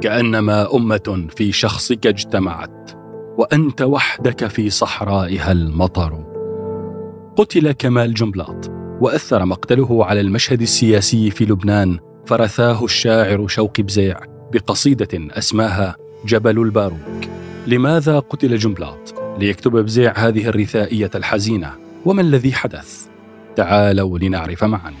كأنما أمة في شخصك اجتمعت وأنت وحدك في صحرائها المطر. قتل كمال جنبلاط وأثر مقتله على المشهد السياسي في لبنان فرثاه الشاعر شوقي بزيع بقصيدة أسماها جبل الباروك. لماذا قتل جنبلاط ليكتب بزيع هذه الرثائية الحزينة وما الذي حدث؟ تعالوا لنعرف معا.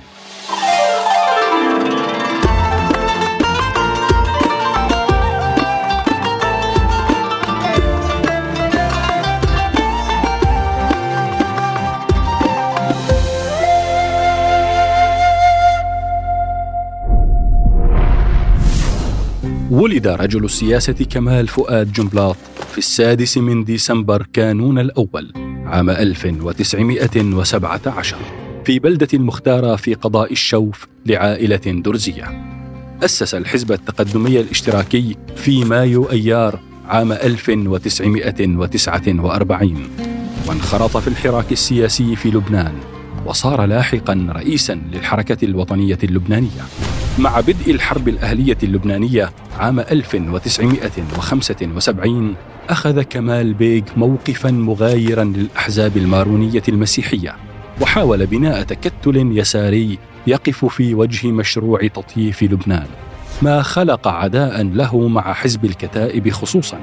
ولد رجل السياسة كمال فؤاد جنبلاط في السادس من ديسمبر كانون الأول عام 1917 في بلدة المختارة في قضاء الشوف لعائلة درزية. أسس الحزب التقدمي الاشتراكي في مايو أيار عام 1949 وانخرط في الحراك السياسي في لبنان وصار لاحقا رئيسا للحركة الوطنية اللبنانية. مع بدء الحرب الأهلية اللبنانية عام 1975 أخذ كمال بيغ موقفا مغايرا للأحزاب المارونية المسيحية وحاول بناء تكتل يساري يقف في وجه مشروع تطييف لبنان ما خلق عداء له مع حزب الكتائب خصوصا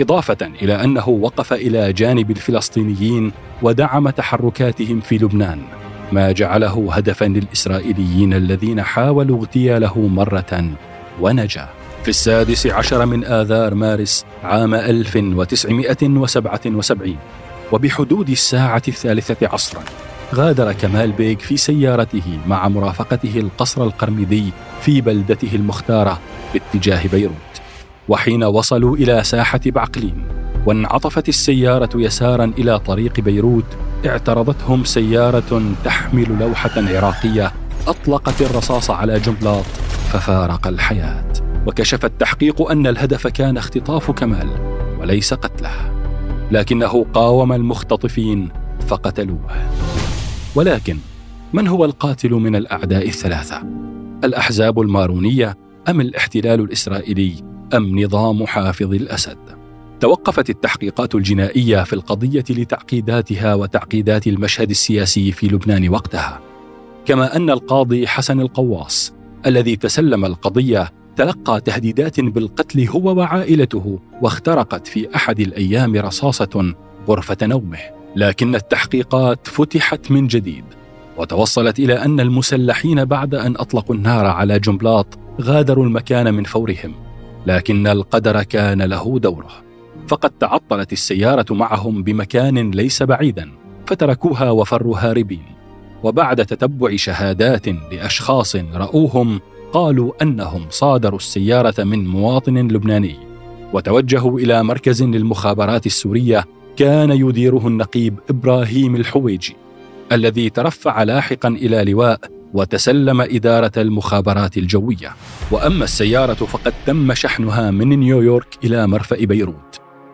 إضافة إلى أنه وقف إلى جانب الفلسطينيين ودعم تحركاتهم في لبنان. ما جعله هدفا للإسرائيليين الذين حاولوا اغتياله مرة ونجا. في السادس عشر من آذار مارس عام 1977 وبحدود الساعة الثالثة عصرا غادر كمال بيك في سيارته مع مرافقته القصر القرميدي في بلدته المختارة باتجاه بيروت. وحين وصلوا إلى ساحة بعقلين وانعطفت السيارة يسارا إلى طريق بيروت اعترضتهم سيارة تحمل لوحة عراقية أطلقت الرصاص على جنبلاط ففارق الحياة وكشف التحقيق أن الهدف كان اختطاف كمال وليس قتله لكنه قاوم المختطفين فقتلوه ولكن من هو القاتل من الأعداء الثلاثة؟ الأحزاب المارونية أم الاحتلال الإسرائيلي أم نظام حافظ الأسد؟ توقفت التحقيقات الجنائية في القضية لتعقيداتها وتعقيدات المشهد السياسي في لبنان وقتها. كما أن القاضي حسن القواص الذي تسلم القضية تلقى تهديدات بالقتل هو وعائلته واخترقت في أحد الأيام رصاصة غرفة نومه. لكن التحقيقات فتحت من جديد وتوصلت إلى أن المسلحين بعد أن أطلقوا النار على جنبلاط غادروا المكان من فورهم. لكن القدر كان له دوره. فقد تعطلت السيارة معهم بمكان ليس بعيدا فتركوها وفروا هاربين. وبعد تتبع شهادات لأشخاص رأوهم قالوا أنهم صادروا السيارة من مواطن لبناني. وتوجهوا إلى مركز للمخابرات السورية كان يديره النقيب إبراهيم الحويجي الذي ترفع لاحقا إلى لواء وتسلم إدارة المخابرات الجوية. وأما السيارة فقد تم شحنها من نيويورك إلى مرفأ بيروت.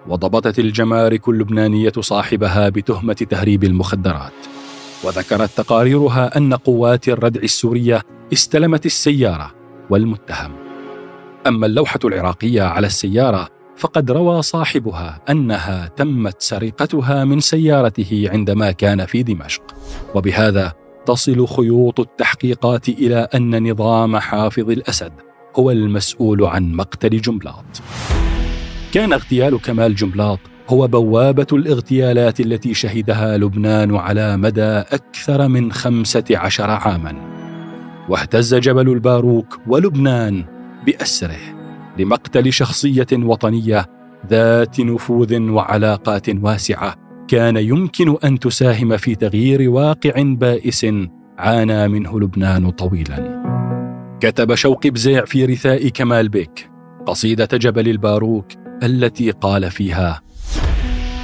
وضبطت الجمارك اللبنانيه صاحبها بتهمة تهريب المخدرات. وذكرت تقاريرها أن قوات الردع السورية استلمت السيارة والمتهم. أما اللوحة العراقية على السيارة فقد روى صاحبها أنها تمت سرقتها من سيارته عندما كان في دمشق. وبهذا تصل خيوط التحقيقات إلى أن نظام حافظ الأسد هو المسؤول عن مقتل جنبلاط كان اغتيال كمال جنبلاط هو بوابة الاغتيالات التي شهدها لبنان على مدى أكثر من خمسة عشر عاما. واهتز جبل الباروك ولبنان بأسره لمقتل شخصية وطنية ذات نفوذ وعلاقات واسعة كان يمكن أن تساهم في تغيير واقع بائس عانى منه لبنان طويلا. كتب شوقي بزيع في رثاء كمال بيك قصيدة جبل الباروك التي قال فيها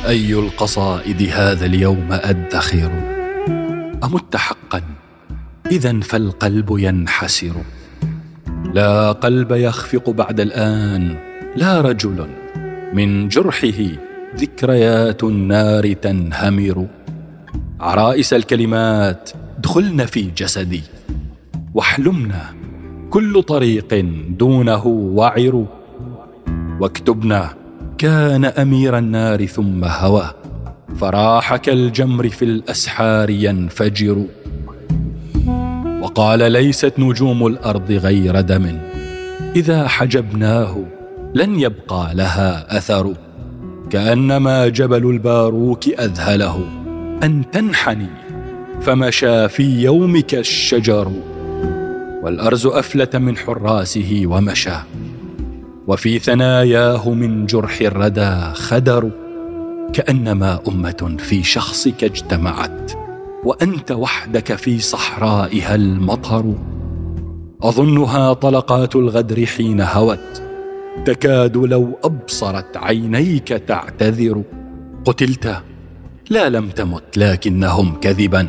أي القصائد هذا اليوم أدخر؟ امت حقا اذا فالقلب ينحسر. لا قلب يخفق بعد الآن لا رجل من جرحه ذكريات النار تنهمر. عرائس الكلمات دخلن في جسدي. واحلمنا كل طريق دونه وعر واكتبنا. كان أمير النار ثم هوى. فراح كالجمر في الأسحار ينفجر. وقال ليست نجوم الأرض غير دم. إذا حجبناه لن يبقى لها أثر. كأنما جبل الباروك أذهله. أن تنحني فمشى في يومك الشجر. والأرز أفلت من حراسه ومشى. وفي ثناياه من جرح الردى خدر كأنما أمة في شخصك اجتمعت وأنت وحدك في صحرائها المطر. أظنها طلقات الغدر حين هوت تكاد لو أبصرت عينيك تعتذر. قتلت لا لم تمت لكنهم كذبا.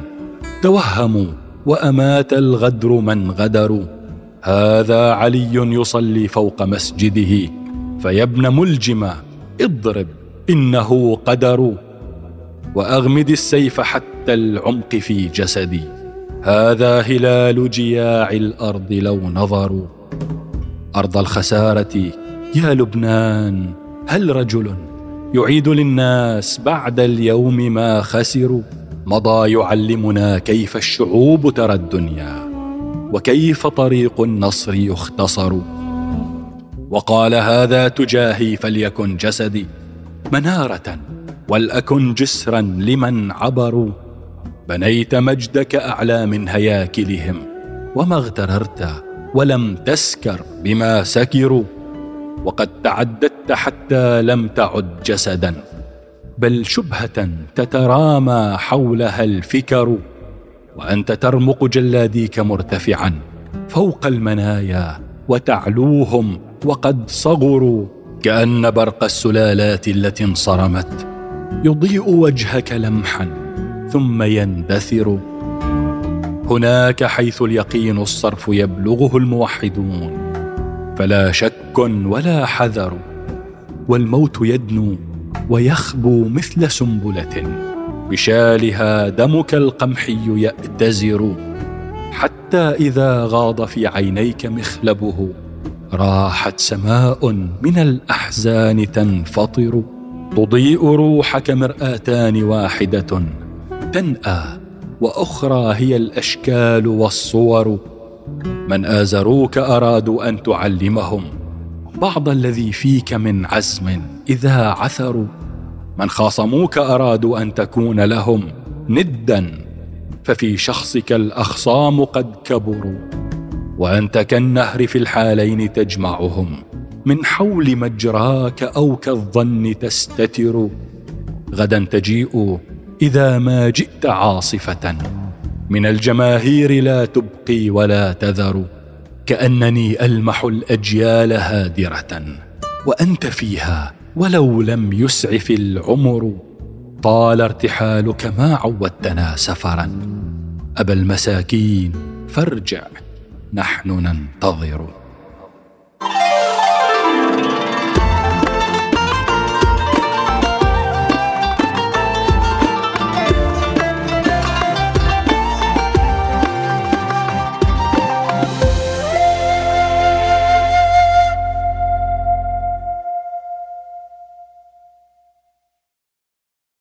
توهموا وأمات الغدر من غدروا. هذا علي يصلي فوق مسجده فيا ابن ملجم اضرب إنه قدر وأغمد السيف حتى العمق في جسدي. هذا هلال جياع الأرض لو نظروا أرض الخسارة يا لبنان هل رجل يعيد للناس بعد اليوم ما خسروا مضى يعلمنا كيف الشعوب ترى الدنيا. وكيف طريق النصر يختصر؟ وقال هذا تجاهي فليكن جسدي منارة ولأكن جسرا لمن عبروا. بنيت مجدك أعلى من هياكلهم وما اغتررت ولم تسكر بما سكروا. وقد تعددت حتى لم تعد جسدا. بل شبهة تترامى حولها الفكر. وأنت ترمق جلاديك مرتفعا فوق المنايا وتعلوهم وقد صغروا كأن برق السلالات التي انصرمت يضيء وجهك لمحا ثم يندثر هناك حيث اليقين الصرف يبلغه الموحدون فلا شك ولا حذر والموت يدنو ويخبو مثل سنبلة. بشالها دمك القمحي يأتزر. حتى إذا غاض في عينيك مخلبه راحت سماء من الأحزان تنفطر. تضيء روحك مرآتان واحدة تنأى. وأخرى هي الأشكال والصور. من آزروك أرادوا أن تعلمهم. بعض الذي فيك من عزم إذا عثروا. من خاصموك أرادوا أن تكون لهم ندا ففي شخصك الأخصام قد كبروا وأنت كالنهر في الحالين تجمعهم من حول مجراك أو كالظن تستتر غدا تجيء إذا ما جئت عاصفة من الجماهير لا تبقي ولا تذر كأنني ألمح الأجيال هادرة وأنت فيها ولو لم يسعف العمر طال ارتحالك ما عودتنا سفرا. أبا المساكين فارجع نحن ننتظر.